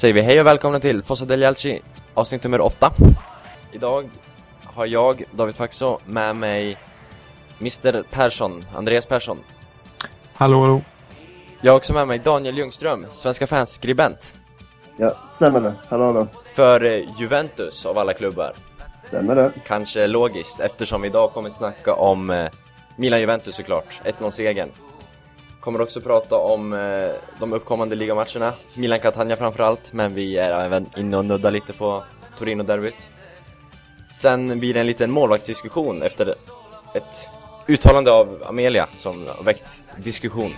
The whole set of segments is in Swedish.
säger vi hej och välkomna till Fossa del Jalci, avsnitt nummer 8 Idag har jag, David Faxo, med mig Mr Persson, Andreas Persson Hallå, hallå. Jag har också med mig Daniel Ljungström, Svenska fans-skribent Ja, stämmer det. Hallå, hallå. För Juventus av alla klubbar Stämmer det. Kanske logiskt eftersom vi idag kommer att snacka om eh, Milan-Juventus såklart, 1-0-segern Kommer också prata om eh, de uppkommande ligamatcherna. Milan-Catania framförallt, men vi är även inne och nuddar lite på Torino-derbyt. Sen blir det en liten målvaktsdiskussion efter ett uttalande av Amelia som har väckt diskussion.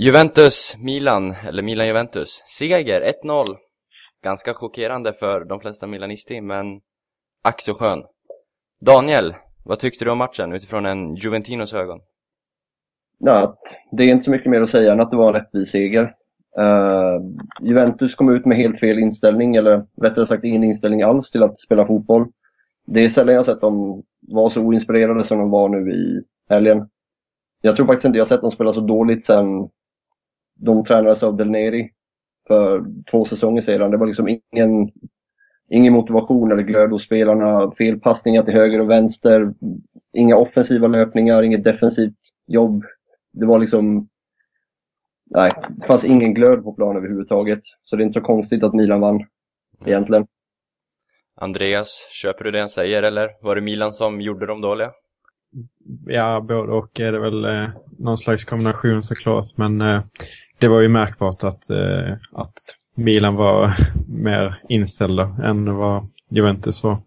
Juventus-Milan, eller Milan-Juventus, seger 1-0 Ganska chockerande för de flesta milanister, men ack så skön Daniel, vad tyckte du om matchen utifrån en Juventinos ögon? Ja, det är inte så mycket mer att säga än att det var en rättvis seger. Uh, Juventus kom ut med helt fel inställning, eller rättare sagt ingen inställning alls till att spela fotboll. Det är sällan jag sett dem vara så oinspirerade som de var nu i helgen. Jag tror faktiskt inte jag sett dem spela så dåligt sen de tränades av Del Neri för två säsonger sedan. Det var liksom ingen, ingen motivation eller glöd hos spelarna. Felpassningar till höger och vänster. Inga offensiva löpningar, inget defensivt jobb. Det var liksom... Nej, det fanns ingen glöd på plan överhuvudtaget. Så det är inte så konstigt att Milan vann, egentligen. Andreas, köper du det han säger eller var det Milan som gjorde dem dåliga? Ja, både och är det väl eh, någon slags kombination såklart. Men eh, det var ju märkbart att, eh, att Milan var mer inställda än vad Juventus var.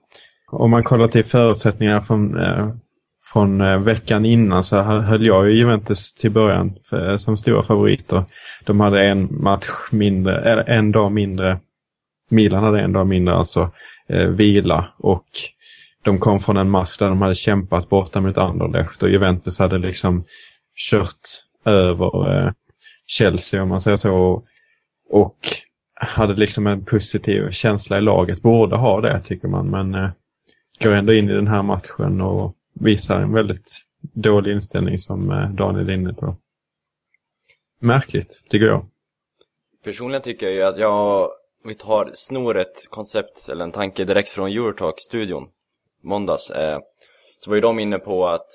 Om man kollar till förutsättningarna från, eh, från eh, veckan innan så höll jag ju Juventus till början för, eh, som stora favoriter. De hade en match mindre, eller en dag mindre. Milan hade en dag mindre alltså eh, vila och de kom från en match där de hade kämpat borta mot Anderlecht och Juventus hade liksom kört över eh, Chelsea om man säger så. Och, och hade liksom en positiv känsla i laget. Borde ha det tycker man men eh, går ändå in i den här matchen och visar en väldigt dålig inställning som eh, Daniel är inne på. Märkligt tycker jag. Personligen tycker jag ju att jag, om vi tar, snor ett koncept eller en tanke direkt från Eurotalk-studion måndags eh, så var ju de inne på att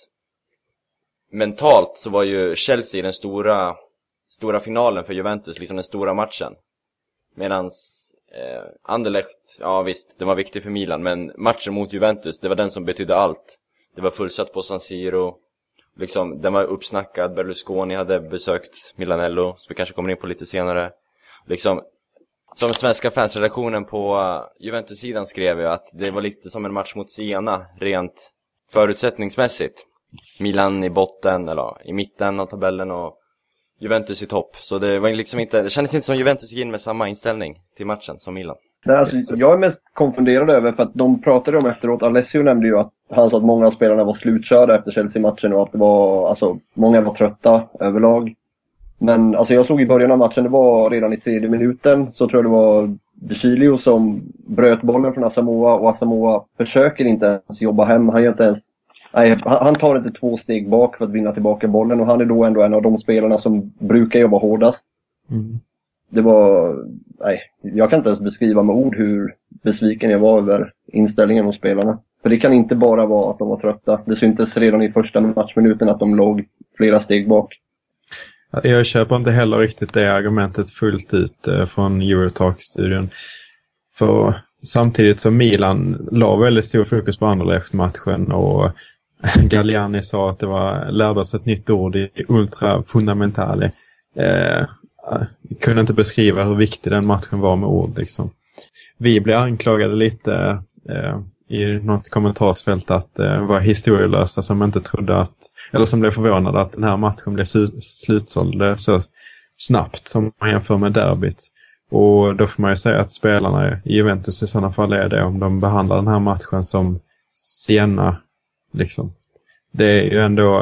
mentalt så var ju Chelsea den stora, stora finalen för Juventus, liksom den stora matchen. Medan eh, Anderlecht, ja visst, den var viktig för Milan, men matchen mot Juventus, det var den som betydde allt. Det var fullsatt på San Siro, liksom, den var uppsnackad, Berlusconi hade besökt Milanello, som vi kanske kommer in på lite senare. Liksom, som svenska fansredaktionen på eh, Juventus-sidan skrev ju att det var lite som en match mot Siena, rent förutsättningsmässigt. Milan i botten, eller i mitten av tabellen och Juventus i topp. Så det var liksom inte, det kändes inte som Juventus gick in med samma inställning till matchen som Milan. Nej, alltså, liksom- jag är mest konfunderad över för att de pratade om efteråt, Alessio nämnde ju att han sa att många av spelarna var slutkörda efter Chelsea-matchen och att det var, alltså, många var trötta överlag. Men alltså jag såg i början av matchen, det var redan i tredje minuten, så tror jag det var DeCilio som bröt bollen från Asamoa och Asamoa försöker inte ens jobba hem. Han gör inte ens Nej, han tar inte två steg bak för att vinna tillbaka bollen och han är då ändå en av de spelarna som brukar jobba hårdast. Mm. Det var... Nej, jag kan inte ens beskriva med ord hur besviken jag var över inställningen hos spelarna. För det kan inte bara vara att de var trötta. Det syntes redan i första matchminuten att de låg flera steg bak. Jag köper inte heller riktigt det argumentet fullt ut eh, från Eurotalk-studion. För samtidigt som Milan la väldigt stor fokus på Anderlecht-matchen och Galliani sa att det var, lärde oss ett nytt ord i ultra fundamentale. Eh, kunde inte beskriva hur viktig den matchen var med ord liksom. Vi blev anklagade lite eh, i något kommentarsfält att eh, vara historielösa som inte trodde att, eller som blev förvånade att den här matchen blev slutsåld eh, så snabbt som man jämför med derbyt. Och då får man ju säga att spelarna i Juventus i sådana fall är det om de behandlar den här matchen som sena. Liksom. Det är ju ändå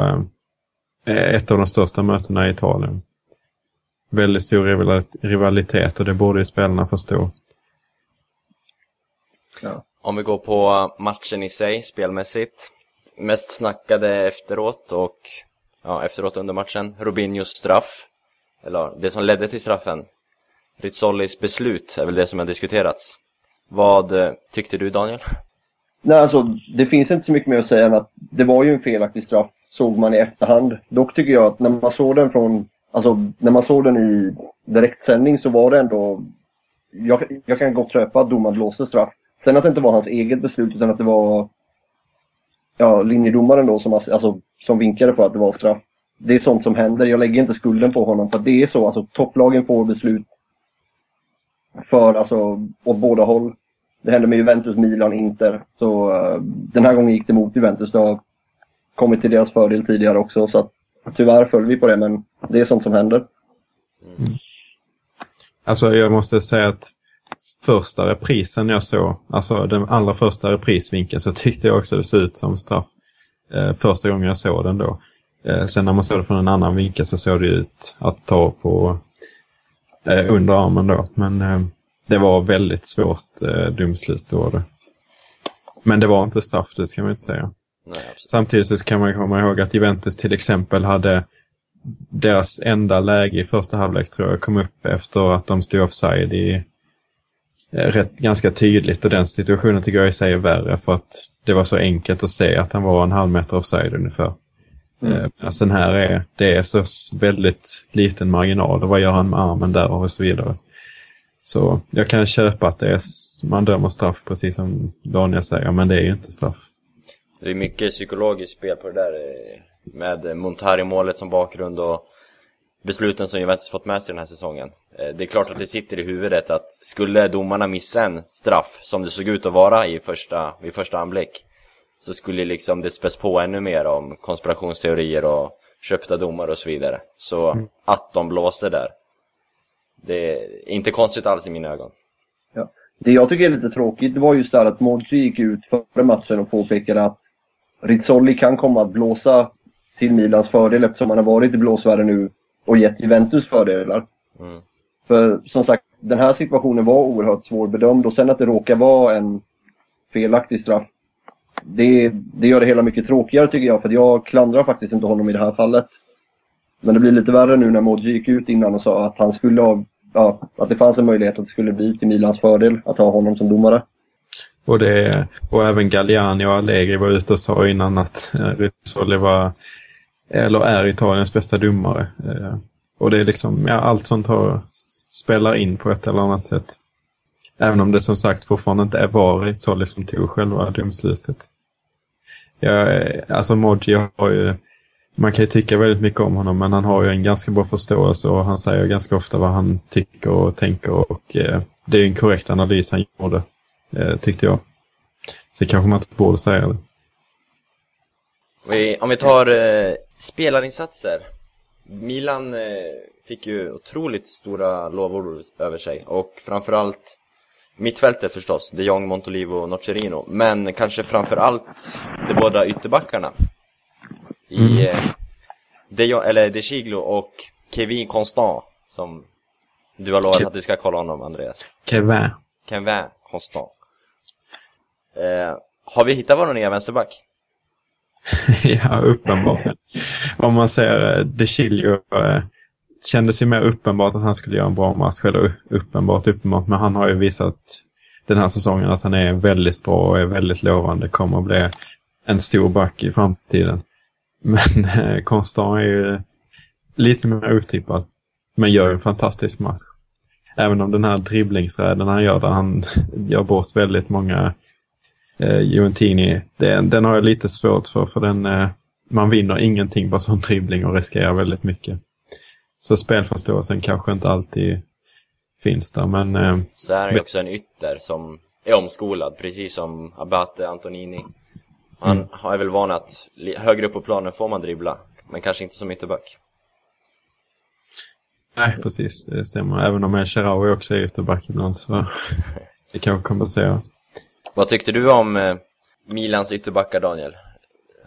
eh, ett av de största mötena i Italien. Väldigt stor rivalitet och det borde ju spelarna förstå. Ja. Om vi går på matchen i sig, spelmässigt. Mest snackade efteråt och ja, efteråt under matchen. Robinhos straff. Eller det som ledde till straffen. Rizzolis beslut är väl det som har diskuterats. Vad eh, tyckte du Daniel? Nej, alltså det finns inte så mycket mer att säga än att det var ju en felaktig straff, såg man i efterhand. Dock tycker jag att när man såg den från, alltså när man såg den i direktsändning så var det ändå, jag, jag kan gott köpa att domaren blåste straff. Sen att det inte var hans eget beslut utan att det var ja, linjedomaren då som, alltså, som vinkade på att det var straff. Det är sånt som händer. Jag lägger inte skulden på honom för det är så. Alltså, topplagen får beslut för alltså åt båda håll. Det hände med Juventus, Milan, Inter. Så uh, den här gången gick det mot Juventus. Det har kommit till deras fördel tidigare också. Så att, tyvärr föll vi på det, men det är sånt som händer. Mm. Alltså jag måste säga att första reprisen jag såg, alltså den allra första reprisvinkeln så tyckte jag också det såg ut som straff. Eh, första gången jag såg den då. Eh, sen när man såg det från en annan vinkel så såg det ut att ta på eh, under armen då. Men eh, det var väldigt svårt eh, domslut. Det. Men det var inte straff, det ska man inte säga. Nej, Samtidigt så kan man komma ihåg att Juventus till exempel hade deras enda läge i första halvlek tror jag kom upp efter att de stod offside i eh, rätt, ganska tydligt och den situationen tycker jag i sig är värre för att det var så enkelt att se att han var en halv meter offside ungefär. Mm. Eh, alltså den här är, det är så väldigt liten marginal och vad gör han med armen där och så vidare. Så jag kan köpa att det är, man dömer straff precis som Daniel säger, men det är ju inte straff. Det är mycket psykologiskt spel på det där eh, med Montari-målet som bakgrund och besluten som Juventus fått med sig den här säsongen. Eh, det är klart att det sitter i huvudet att skulle domarna missa en straff, som det såg ut att vara i första, vid första anblick, så skulle liksom det späs på ännu mer om konspirationsteorier och köpta domar och så vidare. Så mm. att de blåste där, det är inte konstigt alls i mina ögon. Ja. Det jag tycker är lite tråkigt det var just det att Modri gick ut före matchen och påpekade att Rizzoli kan komma att blåsa till Milans fördel eftersom han har varit i blåsväder nu och gett Juventus fördelar. Mm. För som sagt, den här situationen var oerhört svårbedömd och sen att det råkar vara en felaktig straff det, det gör det hela mycket tråkigare tycker jag för jag klandrar faktiskt inte honom i det här fallet. Men det blir lite värre nu när Modji gick ut innan och sa att han skulle ha, ja, att det fanns en möjlighet att det skulle bli till Milans fördel att ha honom som domare. Och, det, och även Galliani och Allegri var ute och sa innan att eh, Rizzoli var, eller är Italiens bästa domare. Eh, och det är liksom, ja, allt sånt har, spelar in på ett eller annat sätt. Även om det som sagt fortfarande inte är var Rizzoli som tog själva domslutet. Ja, alltså Modji har ju, man kan ju tycka väldigt mycket om honom men han har ju en ganska bra förståelse och han säger ganska ofta vad han tycker och tänker och eh, det är en korrekt analys han gjorde, eh, tyckte jag. Så kanske man inte borde säga det. Om vi tar eh, spelarinsatser. Milan eh, fick ju otroligt stora lovord över sig och framförallt Mittfältet förstås, de Jong, Montolivo och Nocerino. Men kanske framförallt de båda ytterbackarna. I mm. eh, de, eller de Chiglo och Kevin Constant, som du har lovat Ke att du ska kolla honom, Andreas. Kevin. Kevin Constant. Eh, har vi hittat vår nya vänsterback? ja, uppenbart. Om man ser eh, De Chilio eh, kändes ju mer uppenbart att han skulle göra en bra match. Eller uppenbart, uppenbart. Men han har ju visat den här säsongen att han är väldigt bra och är väldigt lovande. Kommer att bli en stor back i framtiden. Men eh, Konstant är ju lite mer otippad. Men gör en fantastisk match. Även om den här dribblingsräden han gör där han gör bort väldigt många eh, Juventini. Den, den har jag lite svårt för för den eh, man vinner ingenting på sån dribbling och riskerar väldigt mycket. Så spelförståelsen kanske inte alltid finns där, men... Eh, så är han ju också en ytter som är omskolad, precis som Abate, Antonini. Han Mm. har är väl van att högre upp på planen får man dribbla, men kanske inte som ytterback. Nej, precis. Det stämmer. Även om El Sharawi också är ytterback ibland så det kanske kompenserar. Vad tyckte du om eh, Milans ytterbackar, Daniel?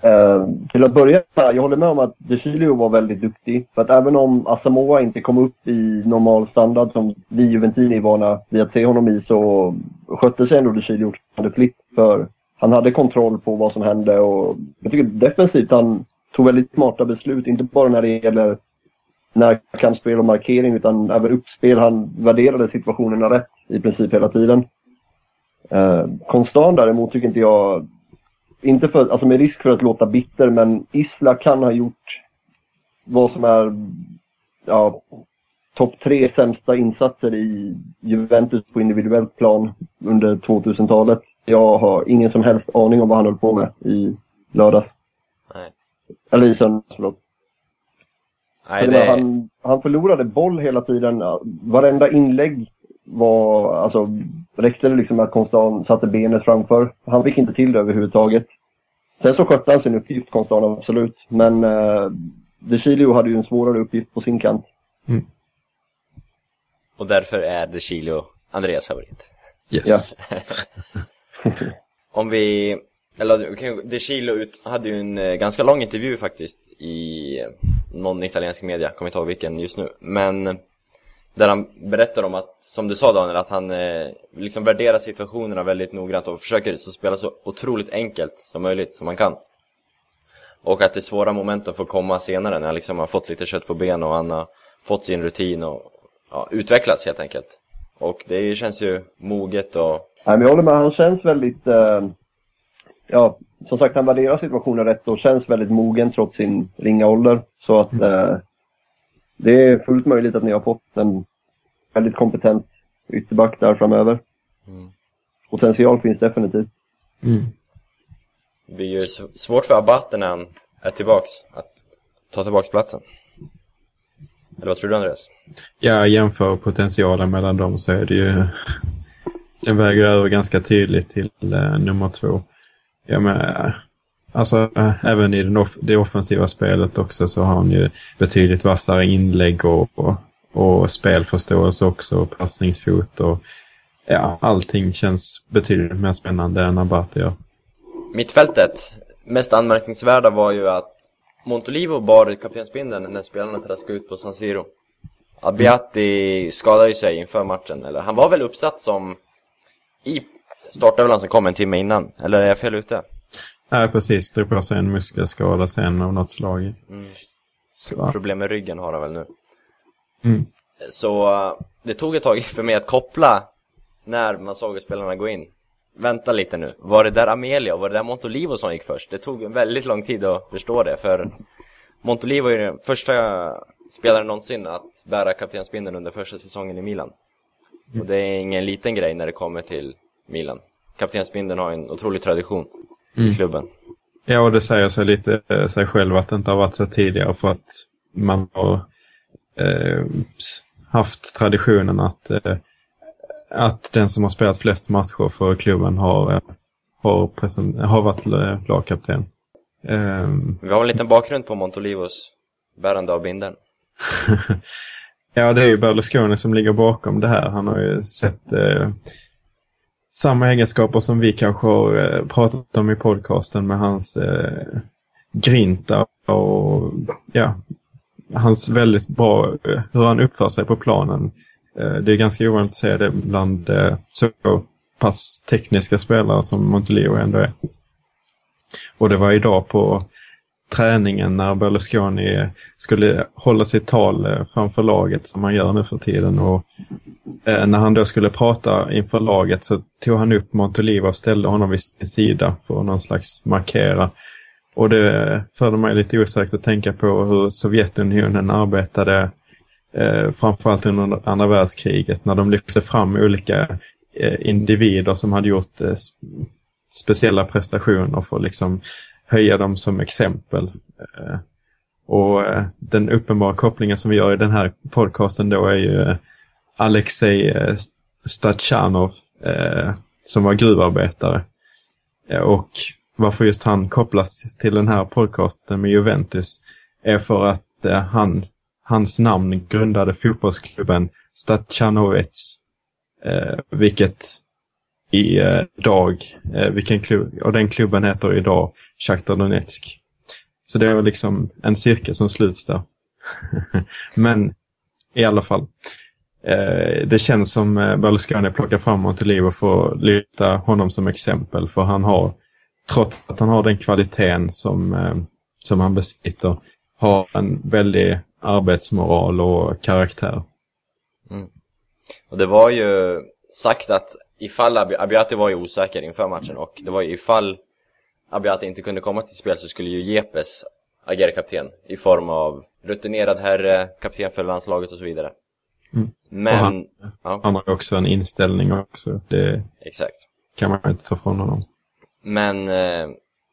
Eh, till att börja med, jag håller med om att DeCilio var väldigt duktig. För att även om Asamoah inte kom upp i normal standard som vi Juventini är vana vid att se honom i så skötte sig ändå DeCilio flitt. för han hade kontroll på vad som hände och jag tycker defensivt han tog väldigt smarta beslut. Inte bara när det gäller närkampsspel och markering utan även uppspel. Han värderade situationerna rätt i princip hela tiden. Eh, Konstant däremot tycker inte jag inte för, alltså med risk för att låta bitter, men Isla kan ha gjort vad som är ja, topp tre sämsta insatser i Juventus på individuellt plan under 2000-talet. Jag har ingen som helst aning om vad han höll på med i lördags. Nej. Eller i söndags, förlåt. Nej, det... han, han förlorade boll hela tiden. Varenda inlägg var, alltså, räckte det liksom att Konstant satte benet framför. Han fick inte till det överhuvudtaget. Sen så skötte han sin uppgift Konstant, absolut. Men eh, De hade ju en svårare uppgift på sin kant. Och därför är De Chilio Andreas favorit. Yes. Om vi, eller okay, De Chilo ut, hade ju en eh, ganska lång intervju faktiskt i eh, någon italiensk media, kommer inte ihåg vilken just nu, men där han berättar om att, som du sa Daniel, att han eh, liksom värderar situationerna väldigt noggrant och försöker så spela så otroligt enkelt som möjligt, som man kan. Och att det svåra momenten får komma senare när han liksom har fått lite kött på ben och han har fått sin rutin och ja, utvecklats helt enkelt. Och det känns ju moget och Nej, men jag håller med. Han känns väldigt... Eh, ja, som sagt, han värderar situationen rätt och känns väldigt mogen trots sin ringa ålder. Så att eh, det är fullt möjligt att ni har fått en väldigt kompetent ytterback där framöver. Mm. Potential finns definitivt. Mm. Det blir ju sv- svårt för Abate när han är tillbaks att ta tillbaks platsen. Eller vad tror du Andreas? Jag jämför potentialen mellan dem så är det ju... Den väger över ganska tydligt till eh, nummer två. Jag menar, alltså eh, även i den off det offensiva spelet också så har han ju betydligt vassare inlägg och, och, och spelförståelse också och passningsfot och ja, allting känns betydligt mer spännande än Abate gör. Mittfältet, mest anmärkningsvärda var ju att Montolivo bar kaptensbindeln när spelarna traskade ut på San Siro. Abiati skadade ju sig inför matchen, eller han var väl uppsatt som i startelvan som kom en timme innan, eller är jag fel ute? Nej, precis. Drog på sig en muskelskada sen av något slag. Mm. Så, Problem med ryggen har han väl nu. mm. Så eh, det tog ett tag för mig att koppla när man såg spelarna gå in. Vänta lite nu, var det där Amelia och var det där Montolivo som gick först? Det tog en väldigt lång tid att förstå det för Montolivo är den första spelaren någonsin att bära kaptensbindeln under första säsongen i Milan. Och det är ingen liten grej när det kommer till Milan. Kaptensbindeln har en otrolig tradition i klubben. Ja, och det säger sig lite eh, sig själv att det inte har varit så tidigare för att man har eh, haft traditionen att, eh, att den som har spelat flest matcher för klubben har, eh, har, presen- har varit eh, lagkapten. Ehm, Vi har en liten bakgrund på Montolivos bärande av bindeln. ja, det är ju Berlusconi som ligger bakom det här. Han har ju sett eh, samma egenskaper som vi kanske har eh, pratat om i podcasten med hans eh, grinta och ja, hans väldigt bra, eh, hur han uppför sig på planen. Eh, det är ganska ovanligt att se det bland eh, så pass tekniska spelare som Montelio ändå är. Och det var idag på träningen när Berlusconi skulle hålla sitt tal eh, framför laget som han gör nu för tiden. Och eh, när han då skulle prata inför laget så tog han upp Montoliva och ställde honom vid sin sida för att någon slags markera. Och det förde mig lite osökt att tänka på hur Sovjetunionen arbetade eh, framförallt under andra världskriget när de lyfte fram olika eh, individer som hade gjort eh, speciella prestationer för att liksom höja dem som exempel. Eh, och eh, den uppenbara kopplingen som vi gör i den här podcasten då är ju eh, Alexej Stachanov som var gruvarbetare. Och varför just han kopplas till den här podcasten med Juventus är för att han, hans namn grundade fotbollsklubben Stachanovic. Vilket idag, vilken klubb, och den klubben heter idag Shakhtar Donetsk. Så det var liksom en cirkel som sluts där. Men i alla fall. Eh, det känns som eh, Berlusconi plockar fram Montelivo för att lyfta honom som exempel. För han har, trots att han har den kvaliteten som, eh, som han besitter, har en väldig arbetsmoral och karaktär. Mm. Och det var ju sagt att ifall Ab Abiati var ju osäker inför matchen och det var ju ifall Abiati inte kunde komma till spel så skulle ju Jepes agera kapten i form av rutinerad herre, kapten för landslaget och så vidare. Mm. Men, han, ja, han har också en inställning också. Det exakt. kan man inte ta från honom. Men eh,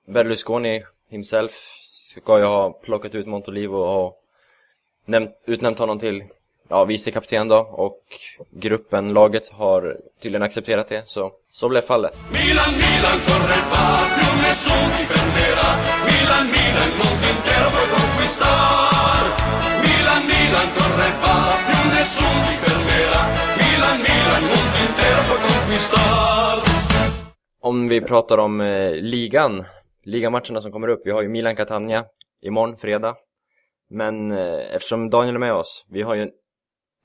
Berlusconi himself ska ju ha plockat ut Montolivo och nämnt, utnämnt honom till ja, vice kapten då och gruppen, laget har tydligen accepterat det så, så blev fallet. Milan, Milan, corre nessun ti prenderà Milan, Milan, il mondo intero puoi conquistar. Milan, Milan, corre va, più nessun ti fermerà. Milan, Milan, il mondo intero puoi conquistar. Om vi pratar om eh, ligan, ligamatcherna som kommer upp, vi har ju Milan-Catania imorgon, fredag. Men eh, eftersom Daniel är med oss, vi har ju en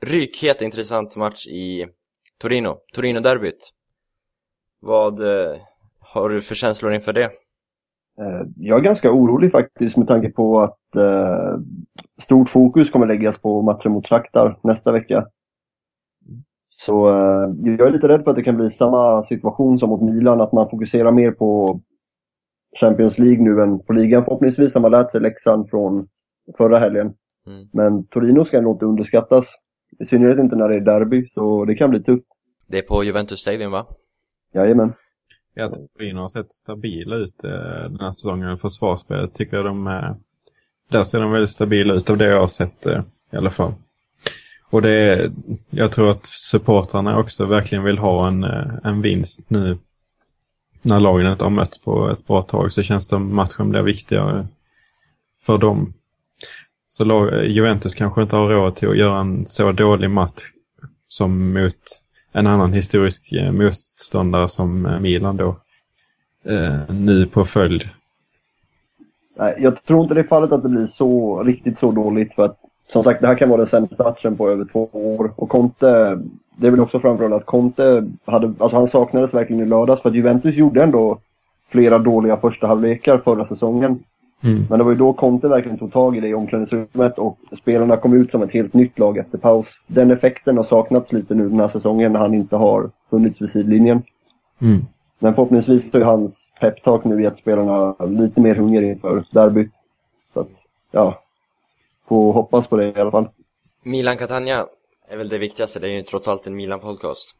rykhet intressant match i Torino, Torino-derbyt. Vad eh, har du för känslor inför det? Eh, Jag är ganska orolig faktiskt med tanke på att eh, stort fokus kommer läggas på matchen mot Shakhtar nästa vecka. Så eh, jag är lite rädd för att det kan bli samma situation som mot Milan, att man fokuserar mer på Champions League nu än på ligan. Förhoppningsvis har man lärt sig läxan från förra helgen. Mm. Men Torino ska nog inte underskattas. I synnerhet inte när det är derby, så det kan bli tufft. Det är på Juventus Stadium va? Jajamän. Jag tror Torino har sett stabila ut eh, den här säsongen. Försvarsspelet tycker jag de är... Där ser de väldigt stabila ut av det jag har sett eh, i alla fall. Och det är, jag tror att supportrarna också verkligen vill ha en, en vinst nu. När lagen inte har mött på ett bra tag så känns det som matchen blir viktigare för dem. Så Juventus kanske inte har råd till att göra en så dålig match som mot en annan historisk eh, motståndare som eh, Milan då. Eh, nu på följd. Jag tror inte det är fallet att det blir så riktigt så dåligt för att som sagt det här kan vara den sämsta matchen på över två år och Conte, det är väl också framförallt att Conte hade, alltså han saknades verkligen i lördags för att Juventus gjorde ändå flera dåliga första halvlekar förra säsongen. Mm. Men det var ju då Conte verkligen tog tag i det i omklädningsrummet och spelarna kom ut som ett helt nytt lag efter paus. Den effekten har saknats lite nu den här säsongen när han inte har funnits vid sidlinjen. Mm. Men förhoppningsvis så är hans peptalk nu gett spelarna lite mer hunger inför derbyt. Så att, ja. Får hoppas på det i alla fall. Milan-Catania är väl det viktigaste, det är ju trots allt en Milan-podcast.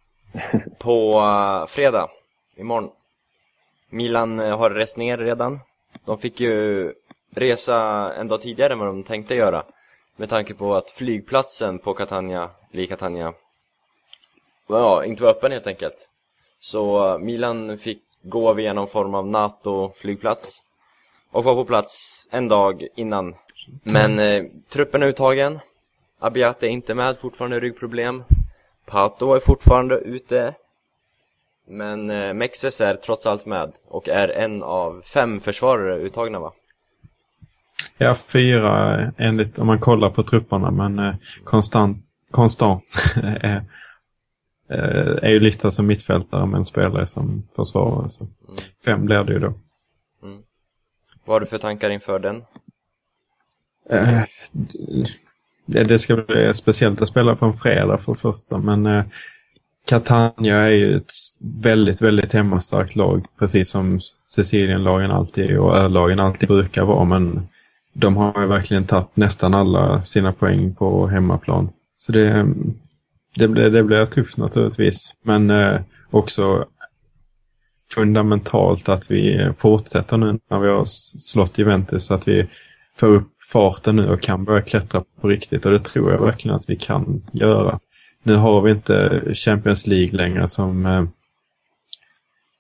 På uh, fredag, imorgon. Milan uh, har rest ner redan. De fick ju resa en dag tidigare än vad de tänkte göra. Med tanke på att flygplatsen på Catania, eller i Catania, ja, inte var öppen helt enkelt. Så eh, Milan fick gå via någon form av NATO-flygplats. Och var på plats en dag innan. Men eh, truppen är uttagen. Abiat är inte med, fortfarande ryggproblem. Pato är fortfarande ute. Men eh, Mexes är trots allt med och är en av fem försvarare uttagna va? Ja, fyra eh, enligt om man kollar på trupperna. Men eh, konstant, konstant är, eh, är ju listad som mittfältare men spelar som försvarare. Så fem blir det ju då. Vad har du för tankar inför den? Eh, det, det ska bli speciellt att spela på en fredag för det första. Men eh, Catania är ju ett väldigt, väldigt hemmastarkt lag. Precis som Sicilienlagen alltid och Ölagen alltid brukar vara. Men de har ju verkligen tagit nästan alla sina poäng på hemmaplan. Så det, det, blir, det blir tufft naturligtvis. Men eh, också fundamentalt att vi fortsätter nu när vi har slått Juventus. Att vi får upp farten nu och kan börja klättra på riktigt. Och det tror jag verkligen att vi kan göra. Nu har vi inte Champions League längre som, eh,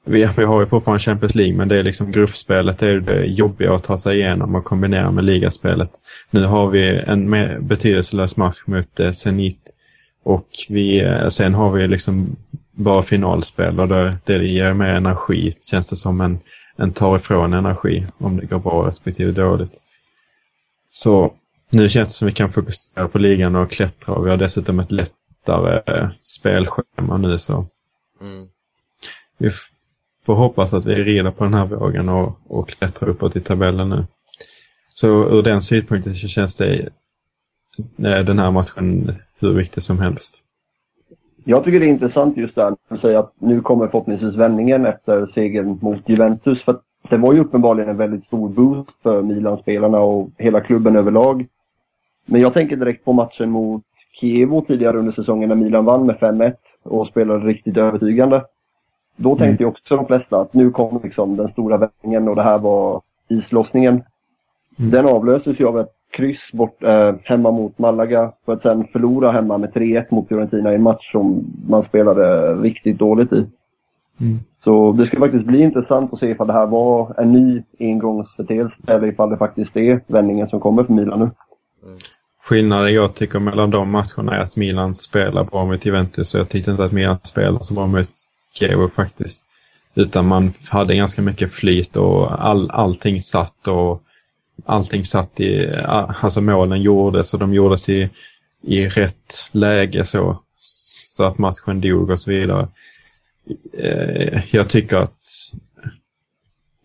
vi, vi har ju fortfarande Champions League, men det är liksom gruppspelet det är det jobbiga att ta sig igenom och kombinera med ligaspelet. Nu har vi en mer betydelselös match mot eh, Zenit och vi, eh, sen har vi liksom bara finalspel och det, det ger mer energi, känns det som en, en tar ifrån energi om det går bra respektive dåligt. Så nu känns det som vi kan fokusera på ligan och klättra och vi har dessutom ett lätt lättare spelschema nu så Mm. vi får hoppas att vi rider på den här vågen och, och klättrar uppåt i tabellen nu. Så ur den synpunkten så känns det eh, den här matchen hur viktig som helst. Jag tycker det är intressant just det här att säga att nu kommer förhoppningsvis vändningen efter segern mot Juventus. För det var ju uppenbarligen en väldigt stor boost för Milan-spelarna och hela klubben överlag. Men jag tänker direkt på matchen mot Kievo tidigare under säsongen när Milan vann med 5-1 och spelade riktigt övertygande. Då tänkte ju också de flesta att nu kommer liksom den stora vändningen och det här var islossningen. Mm. Den avlöstes ju av ett kryss bort, eh, hemma mot Malaga för att sen förlora hemma med 3-1 mot Fiorentina i en match som man spelade riktigt dåligt i. Mm. Så det ska faktiskt bli intressant att se ifall det här var en ny engångsföreteelse eller ifall det faktiskt är vändningen som kommer för Milan nu. Skillnaden jag tycker mellan de matcherna är att Milan spelar bra mot Juventus och jag tyckte inte att Milan spelade så bra mot Kiev faktiskt. Utan man hade ganska mycket flyt och all, allting satt och allting satt i, alltså målen gjordes och de gjordes i, i rätt läge så, så att matchen dog och så vidare. Eh, jag tycker att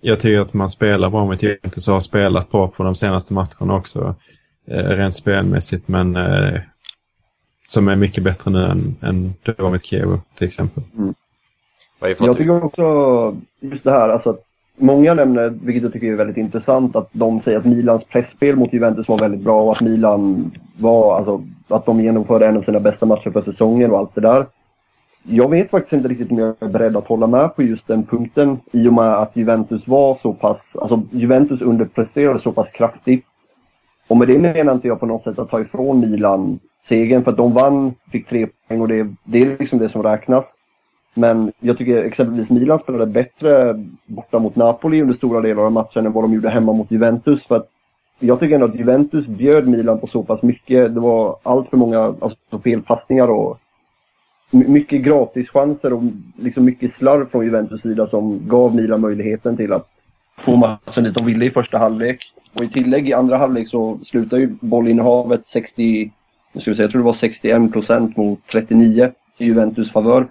jag tycker att man spelar bra mot Juventus och har spelat bra på de senaste matcherna också eh, rent spelmässigt men eh, som är mycket bättre nu än, än det var med Kiev till exempel. Fått Jag tycker också just det här, alltså att många nämner, vilket jag tycker är väldigt intressant, att de säger att Milans pressspel mot Juventus var väldigt bra och att Milan var, alltså att de genomförde en av sina bästa matcher för säsongen och allt det där. Jag vet faktiskt inte riktigt om jag är beredd att hålla med på just den punkten i och med att Juventus var så pass, alltså Juventus underpresterade så pass kraftigt. Och med det menar inte jag på något sätt att ta ifrån Milan segern för att de vann, fick tre poäng och det, det är liksom det som räknas. Men jag tycker exempelvis Milan spelade bättre borta mot Napoli under stora delar av matchen än vad de gjorde hemma mot Juventus. För att jag tycker ändå att Juventus bjöd Milan på så pass mycket. Det var allt för många alltså, felpassningar och mycket gratischanser och liksom mycket slarv från Juventus sida som gav Milan möjligheten till att få matchen dit de ville i första halvlek. Och i tillägg i andra halvlek så slutar ju bollinnehavet 60, nu ska vi säga, jag tror det var 61 procent mot 39 till Juventus favör.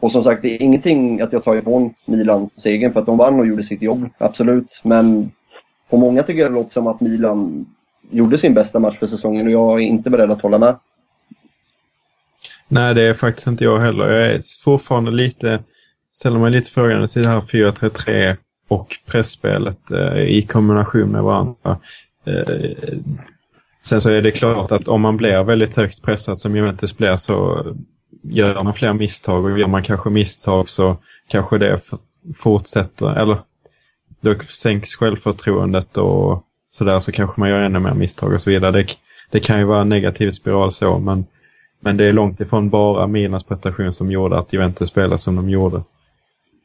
Och som sagt, det är ingenting att jag tar ifrån Milan segern för att de vann och gjorde sitt jobb, absolut. Men på många tycker jag det låter som att Milan gjorde sin bästa match för säsongen och jag är inte beredd att hålla med. Nej, det är faktiskt inte jag heller. Jag är fortfarande lite, ställer mig lite frågande till det här 4-3-3 och pressspelet eh, i kombination med varandra. Eh, sen så är det klart att om man blir väldigt högt pressad som Juventus blir så gör man fler misstag och gör man kanske misstag så kanske det fortsätter eller då sänks självförtroendet och sådär så kanske man gör ännu mer misstag och så vidare. Det, det kan ju vara en negativ spiral så men, men det är långt ifrån bara Milans prestation som gjorde att Juventus spelade som de gjorde.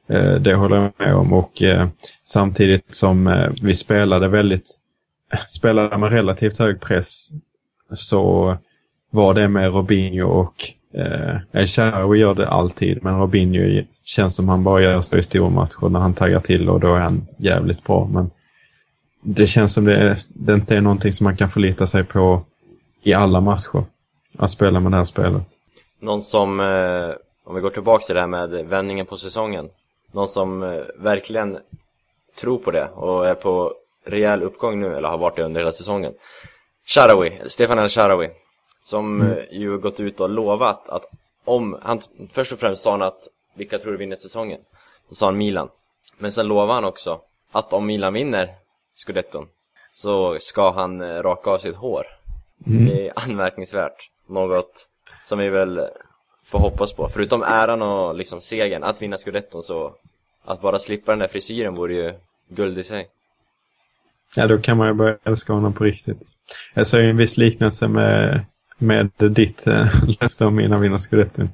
Eh, det håller jag med om och eh, samtidigt som eh, vi spelade väldigt spelade med relativt hög press så var det med Robinho och eh, El Shaarawy gör det alltid men Robinho känns som han bara gör så i stormatcher när han taggar till och då är han jävligt bra. Men det känns som det, det inte är någonting som man kan förlita sig på i alla matcher. Att spela med det här spelet. Någon som, eh, om vi går tillbaka till det här med vändningen på säsongen. Någon som eh, verkligen tror på det och är på rejäl uppgång nu, eller har varit det under hela säsongen. Sharawi, Stefan El Sharawi. Som eh, ju gått ut och lovat att om, han, först och främst sa han att vilka tror du vinner säsongen? Då sa han Milan. Men sen lovade han också att om Milan vinner Scudetton så ska han eh, raka av sitt hår. Det är anmärkningsvärt. Något som vi väl får hoppas på. Förutom äran och liksom segern, att vinna Scudetton så att bara slippa den där frisyren vore ju guld i sig. Ja, då kan man ju börja älska honom på riktigt. Jag ser ju en viss liknelse med, med ditt äh, löfte om mina vinner Scudetton.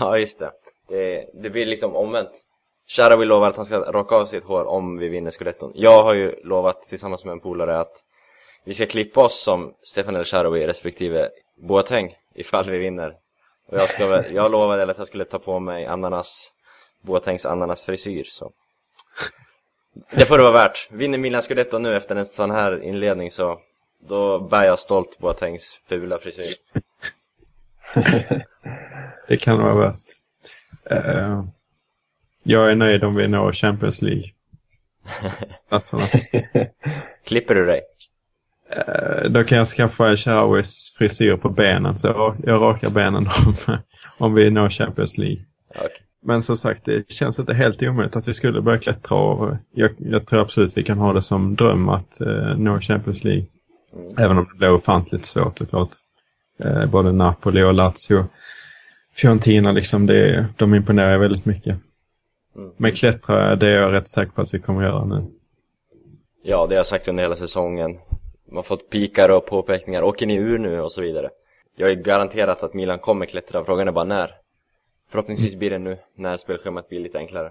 Ja, just det. det. Det blir liksom omvänt. Sharawi lovar att han ska raka av sitt hår om vi vinner scudetton. Jag har ju lovat tillsammans med en polare att vi ska klippa oss som Stefan El Sharawi respektive Boateng ifall vi vinner. Och jag, ska jag lovade att jag skulle ta på mig ananas, Boatengs ananasfrisyr så. Det får det vara värt. Vinner Milan scudetton nu efter en sån här inledning så då bär jag stolt Boatengs fula frisyr. Det kan vara värt. Eh, jag är nöjd om vi når Champions League. Platserna. Klipper du dig? Eh, då kan jag skaffa Sharawis frisyr på benen. Så jag, rakar benen om, om vi når Champions League. Okej. Men som sagt, det känns inte helt omöjligt att vi skulle börja klättra. Och jag, jag tror absolut vi kan ha det som dröm att eh, nå Champions League. Även om det blir ofantligt svårt såklart. Eh, både Napoli och Lazio. Fiorentina, liksom, det, de imponerar väldigt mycket. Mm. Men klättra, det är jag rätt säker på att vi kommer göra nu. Ja, det har jag sagt under hela säsongen. Man har fått pikar och påpekningar. Åker ni ur nu? Och så vidare. Jag är garanterat att Milan kommer klättra. Frågan är bara när. Förhoppningsvis blir det nu, när spelschemat blir lite enklare.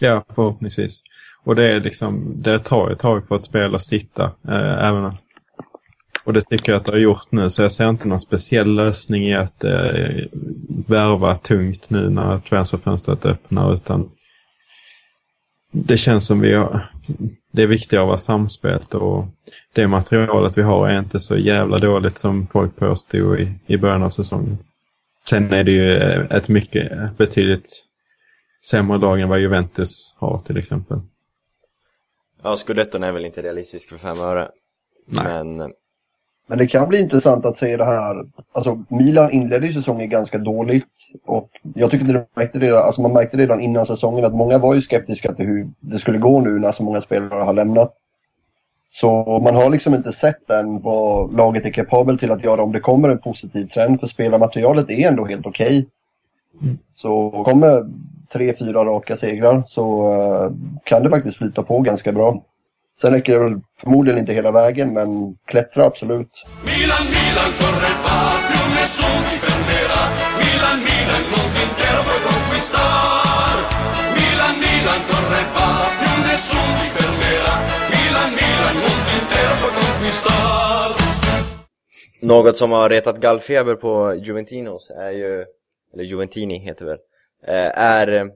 Ja, förhoppningsvis. Och det är liksom, det tar ett tag för ett spel att sitta. Eh, även och det tycker jag att det har gjort nu. Så jag ser inte någon speciell lösning i att eh, värva tungt nu när transferfönstret öppnar. Utan det känns som vi har, det är viktigare att vara samspelt och det materialet vi har är inte så jävla dåligt som folk påstod i, i början av säsongen. Sen är det ju ett mycket betydligt sämre lag än vad Juventus har till exempel. Ja, scudetton är väl inte realistisk för fem öre. Nej. Men Men det kan bli intressant att se det här. Alltså Milan inledde ju säsongen ganska dåligt. Och jag tycker det märkte det, alltså man märkte redan innan säsongen att många var ju skeptiska till hur det skulle gå nu när så många spelare har lämnat. Så man har liksom inte sett än vad laget är kapabel till att göra om det kommer en positiv trend. För spelarmaterialet är ändå helt okej. Så kommer tre, fyra raka segrar så eh, kan det faktiskt flyta på ganska bra. Sen räcker det väl förmodligen inte hela vägen men klättra absolut. Milan, Milan, corre più nessun ti fermerà. Milan, Milan, il mondo intero puoi conquistar. Milan, Milan, corre più nessun ti fermerà. Milan, Milan, il mondo intero puoi conquistar. något som har retat gallfeber på Juventinos är ju, eller Juventini heter det väl, eh, är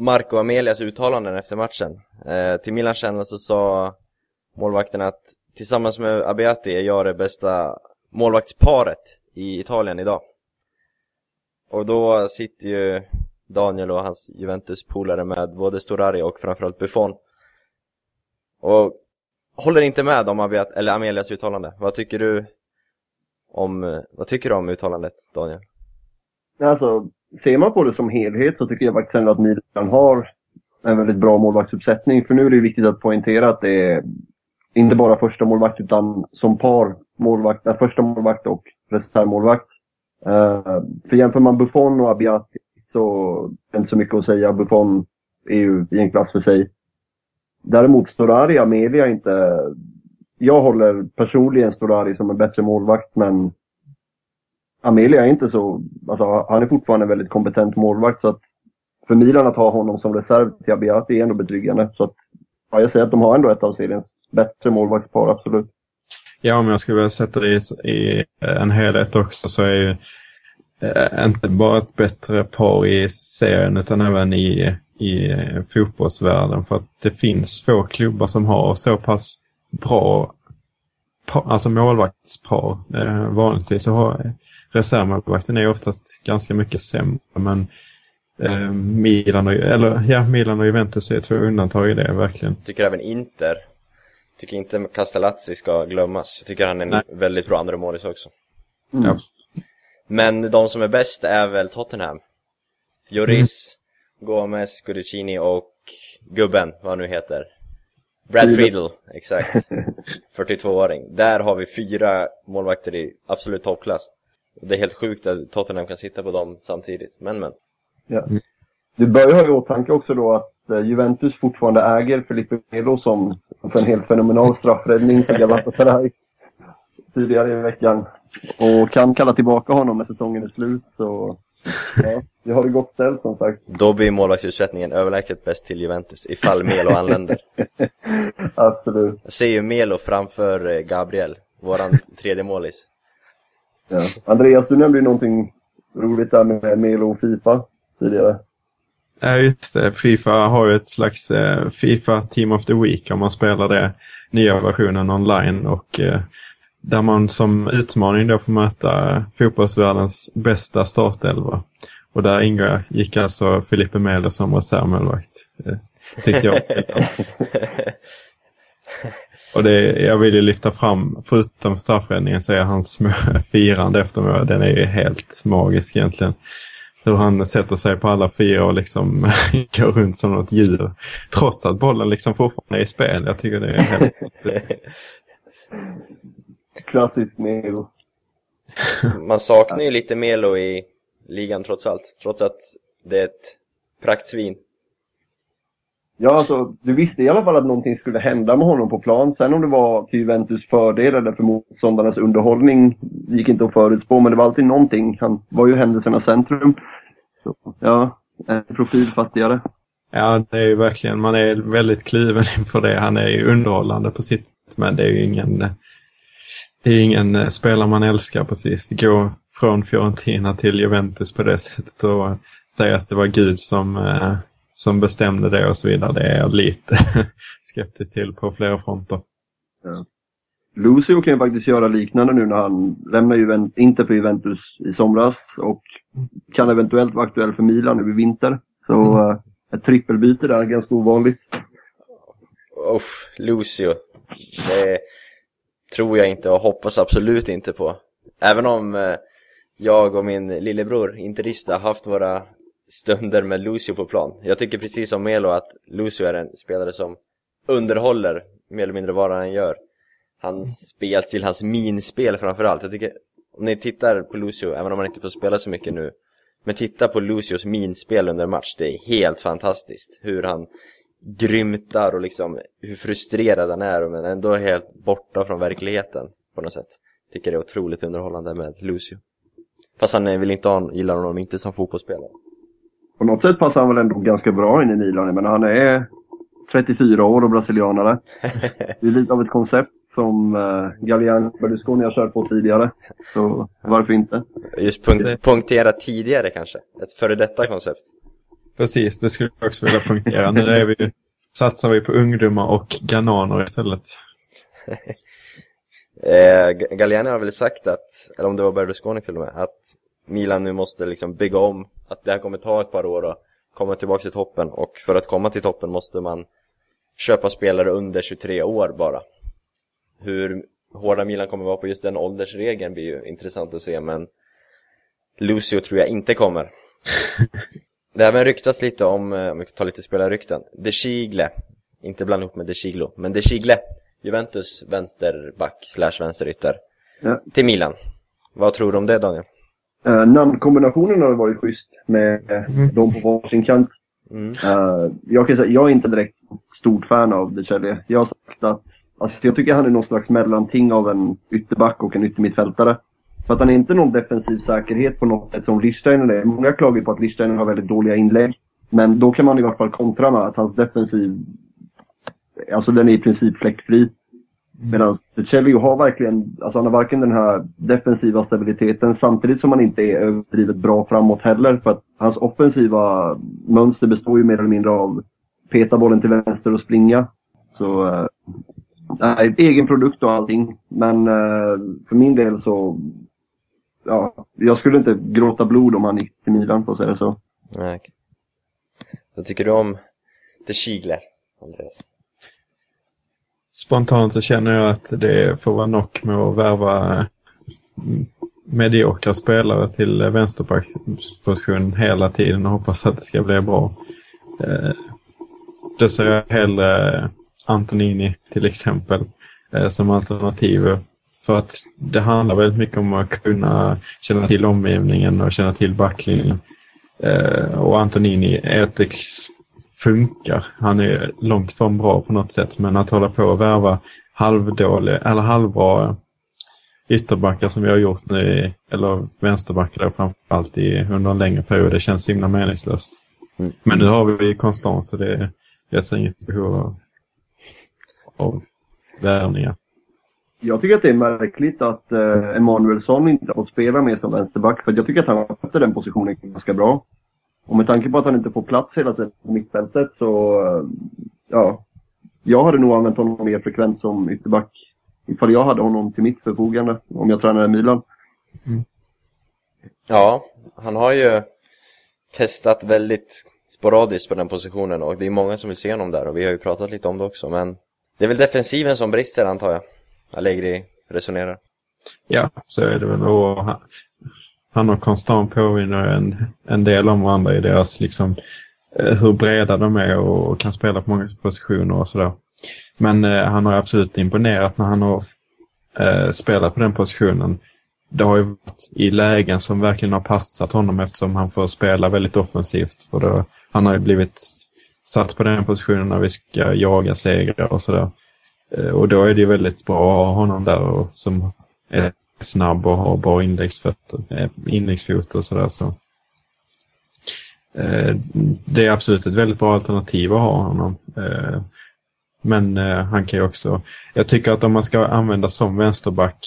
Marco Amelias uttalanden efter matchen. Eh, till Milan Channel så sa målvakten att tillsammans med Abiati är jag det bästa målvaktsparet i Italien idag. Och då sitter ju Daniel och hans Juventus-polare med både Storari och framförallt Buffon. Och håller inte med om Abiat, eller Amelias uttalande. Vad tycker du om, vad tycker du om uttalandet, Daniel? Alltså, ser man på det som helhet så tycker jag faktiskt ändå att Milan har en väldigt bra målvaktsuppsättning. För nu är det viktigt att poängtera att det är inte bara första målvakt utan som par målvakt, äh, första målvakt och reservmålvakt. Uh, för jämför man Buffon och Abiati så är det inte så mycket att säga. Buffon är ju i en klass för sig. Däremot Storari och Amelia är inte... Jag håller personligen Storari som en bättre målvakt men Amelia är inte så, alltså han är fortfarande en väldigt kompetent målvakt så att för Milan att ha honom som reserv till Abiati är ändå betryggande. Så att, ja, jag säger att de har ändå ett av seriens bättre målvaktspar, absolut. Ja, om jag skulle vilja sätta det i, i eh, en helhet också så är ju eh, inte bara ett bättre par i serien utan även i, i eh, fotbollsvärlden. För att det finns få klubbar som har så pass bra par, alltså målvaktspar. Eh, vanligtvis så har reservmålvakten är oftast ganska mycket sämre. Men eh, Milan, och, eller, ja, Milan och Juventus är två undantag i det verkligen. Tycker även Inter. Tycker inte Castellazzi ska glömmas. Jag tycker han är en Nej. väldigt bra andra målis också. Mm. Ja. Men de som är bäst är väl Tottenham. Lloris, Gomez, Gudicini och gubben, vad han nu heter. Brad. Friedel, exakt. 42-åring. Där har vi fyra målvakter i absolut toppklass. Det är helt sjukt att Tottenham kan sitta på dem samtidigt, men men. Ja. Du bör ha i åtanke också då att eh, Juventus fortfarande äger Felipe Melo som för en helt fenomenal straffräddning för Galatasaray tidigare i veckan. Och kan kalla tillbaka honom när säsongen är slut så Ja, vi har det gott ställt som sagt. Då blir målvaktsuppsättningen överlägset bäst till Juventus ifall Melo anländer. Absolut. Jag ser ju Melo framför eh, Gabriel, våran tredje målis. Ja. Andreas, du nämnde ju någonting roligt där med Melo och Fifa tidigare. Ja, just det. Fifa har ju ett slags eh, Fifa Team of the Week om man spelar det nya versionen online och eh, där man som utmaning då får möta fotbollsvärldens bästa startelva. Och där ingår, gick alltså Filipe Melo som reservmålvakt. Eh, tyckte jag. Och det, jag vill ju lyfta fram, förutom straffräddningen, så är hans firande efter mål, den är ju helt magisk egentligen. Hur han sätter sig på alla fyra och liksom går runt som något djur. Trots att bollen liksom fortfarande är i spel. Jag tycker det är helt... Klassisk Melo. Man saknar ju lite Melo i ligan trots allt, trots att det är ett praktsvin. Ja, alltså, du visste i alla fall att någonting skulle hända med honom på plan. Sen om det var till Juventus fördel eller för motståndarnas underhållning gick inte att förutspå, men det var alltid någonting. Han var ju händelsernas centrum. Så, ja, en profil fattigare. Ja, det är ju verkligen, man är väldigt kliven inför det. Han är ju underhållande på sitt, men det är ju ingen, det är ingen eh, spelare man älskar precis. Gå från Fiorentina till Juventus på det sättet och säga att det var Gud som, eh, som bestämde det och så vidare. Det är jag lite skeptisk till på flera fronter. Lucio kan ju faktiskt göra liknande nu när han lämnar Juventus, inte för Juventus i somras och kan eventuellt vara aktuell för Milan nu i vinter. Så eh, ett trippelbyte där är ganska ovanligt. Uff, Lucio. Det tror jag inte och hoppas absolut inte på. Även om eh, jag och min lillebror, Interista, haft våra stunder med Lucio på plan. Jag tycker precis som Melo att Lucio är en spelare som underhåller mer eller mindre vad han gör. Hans spelstil, hans minspel framförallt. Jag tycker, om ni tittar på Lucio, även om han inte får spela så mycket nu, men titta på Lucios minspel under match, det är helt fantastiskt. Hur han grymtar och liksom hur frustrerad han är men ändå helt borta från verkligheten på något sätt. Tycker det är otroligt underhållande med Lucio. Fast han eh, vill inte ha, gillar honom inte som fotbollsspelare. På något sätt passar han väl ändå ganska bra in i Milan. Men han är 34 år och brasilianare. Det är lite av ett koncept som uh, Galliano Berlusconi har kört på tidigare. Så varför inte? Just punkt, punktera tidigare kanske. Ett före detta koncept. Precis, det skulle jag också vilja punktera. Nu är vi, satsar vi på ungdomar och gananer istället. Eh, Galliani har väl sagt att, eller om det var Berlusconi till och med, att Milan nu måste liksom bygga om, att det här kommer ta ett par år att komma tillbaka till toppen och för att komma till toppen måste man köpa spelare under 23 år bara. Hur hårda Milan kommer vara på just den åldersregeln blir ju intressant att se men Lucio tror jag inte kommer. Det även ryktats lite om, eh, om vi tar lite spelarrykten, De Chigle, inte blanda ihop med De Chiglo, men De Chigle, Juventus vänsterback slash vänsterytter, Ja. till Milan. Vad tror du om det Daniel? Uh, namnkombinationen har varit schysst med uh, dem på varsin kant. Mm. Eh, jag kan säga, jag är inte direkt stort fan av De Celje. Jag har sagt att alltså, jag tycker han är någon slags mellanting av en ytterback och en yttermittfältare. För att han är inte någon defensiv säkerhet på något sätt som Lichsteiner är. Många klagar på att Lichsteiner har väldigt dåliga inlägg. Men då kan man i vart fall kontra med att hans defensiv, alltså den är i princip fläckfri. Medan Celio har verkligen, alltså han har varken den här defensiva stabiliteten samtidigt som han inte är överdrivet bra framåt heller. För att hans offensiva mönster består ju mer eller mindre av peta bollen till vänster och springa. Så, eh, egen produkt och allting. Men äh, för min del så, ja, jag skulle inte gråta blod om han gick till Milan för att säga så. Nej. okej. Vad tycker du om The Chigle, Andreas? Spontant så känner jag att det får vara nog med att värva mm, mediokra spelare till vänsterposition hela tiden och hoppas att det ska bli bra. Eh, då ser jag hellre Antonini till exempel eh, som alternativ. För att det handlar väldigt mycket om att kunna känna till omgivningen och känna till backlinjen. Eh, och Antonini är ett ex funkar. Han är långt ifrån bra på något sätt, men att hålla på och värva halvdålig, eller halvbra ytterbackar som vi har gjort nu, eller vänsterbackar då, framförallt i, under en längre period. Det känns himla meningslöst. Mm. Men nu har vi konstant så det, jag ser inget behov av, av värvningar. Jag tycker att det är märkligt att eh, Emanuelsson inte har fått spela mer som vänsterback. För jag tycker att han sköter den positionen ganska bra. Och med tanke på att han inte får plats hela tiden på mittfältet så, eh, ja. Jag hade nog använt honom mer frekvent som ytterback. Ifall jag hade honom till mitt förfogande. Om jag tränade Milan. Ja, han har ju testat väldigt sporadiskt på den positionen och det är många som vill se honom där och vi har ju pratat lite om det också men det är väl defensiven som brister antar jag. Allegri resonerar. Ja, så är det väl. Och han, och Konstant påminner en, en del om varandra i deras liksom eh, hur breda de är och kan spela på många positioner och sådär. Men eh, han har absolut imponerat när han har eh, spelat på den positionen. Det har ju varit i lägen som verkligen har passat honom eftersom han får spela väldigt offensivt. För då, han har ju blivit satt på den positionen när vi ska jaga segrar och sådär. Eh, Och då är det ju väldigt bra att ha honom där och, som är snabb och har bra indexfötter, eh, indexfot inläggsfot och sådär. Så. Eh, Det är absolut ett väldigt bra alternativ att ha honom. Eh, Men eh, han kan ju också... Jag tycker att om man ska använda som vänsterback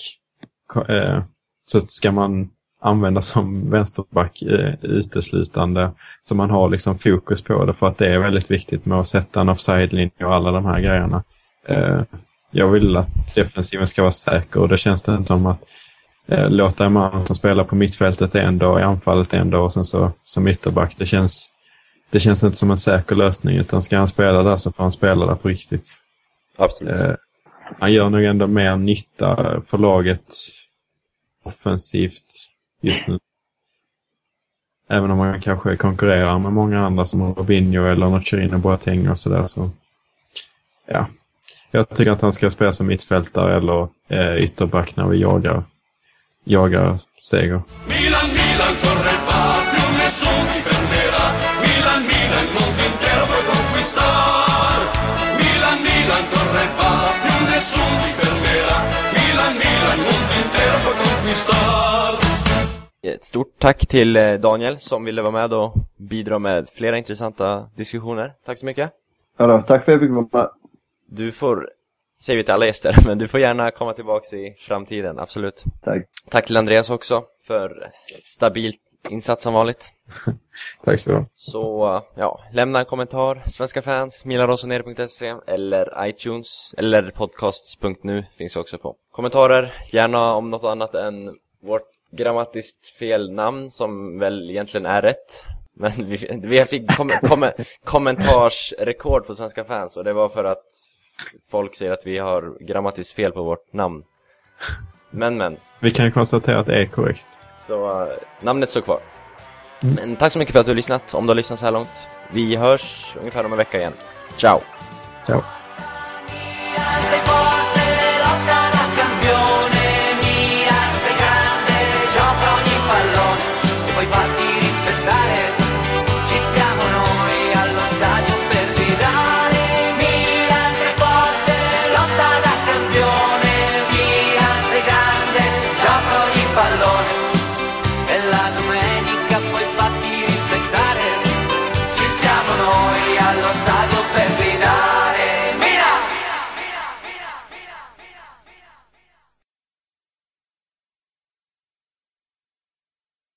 eh, så ska man använda som vänsterback eh, uteslutande så man har liksom fokus på det för att det är väldigt viktigt med att sätta en offside-linje och alla de här grejerna. Jag vill att defensiven ska vara säker och det känns det inte som att eh, låta en man som spelar på mittfältet en dag, i anfallet en dag och sen så som ytterback. Det känns, det känns inte som en säker lösning utan ska han spela där så får han spela där på riktigt. Absolut. Eh, han gör nog ändå mer nytta för laget offensivt just nu. Även om han kanske konkurrerar med många andra som Robinho eller Nocerino Boateng och sådär. Så, ja. Jag tycker att han ska spela som mittfältare eller eh, ytterback när vi jagar, jagar seger. Milan, Milan, corre va, più nessun ti fermerà. Milan, Milan, il mondo intero puoi conquistar. Milan, Milan, corre va, più nessun ti fermerà. Milan, Milan, il mondo intero puoi conquistar. Ett stort tack till eh, Daniel som ville vara med och bidra med flera intressanta diskussioner. Tack så mycket. Ja, då, tack för att jag fick vara med. Du får, säger vi till alla gäster, men du får gärna komma tillbaks i framtiden, absolut. Tack. Tack till Andreas också för stabil insats som vanligt. Tack så mycket. Så, ja, lämna en kommentar, svenska fans, milarosonere.se eller iTunes eller podcasts.nu finns vi också på. Kommentarer, gärna om något annat än vårt grammatiskt fel namn som väl egentligen är rätt. Men vi, vi fick kom, kom, kommentarsrekord på svenska fans och det var för att folk säger att vi har grammatiskt fel på vårt namn. Men men, Vi kan konstatera att det är korrekt. så eh, namnet står kvar. Men tack så mycket för att du har lyssnat, om du har lyssnat så här långt. Vi hörs ungefär om en vecka igen. Ciao! Ciao.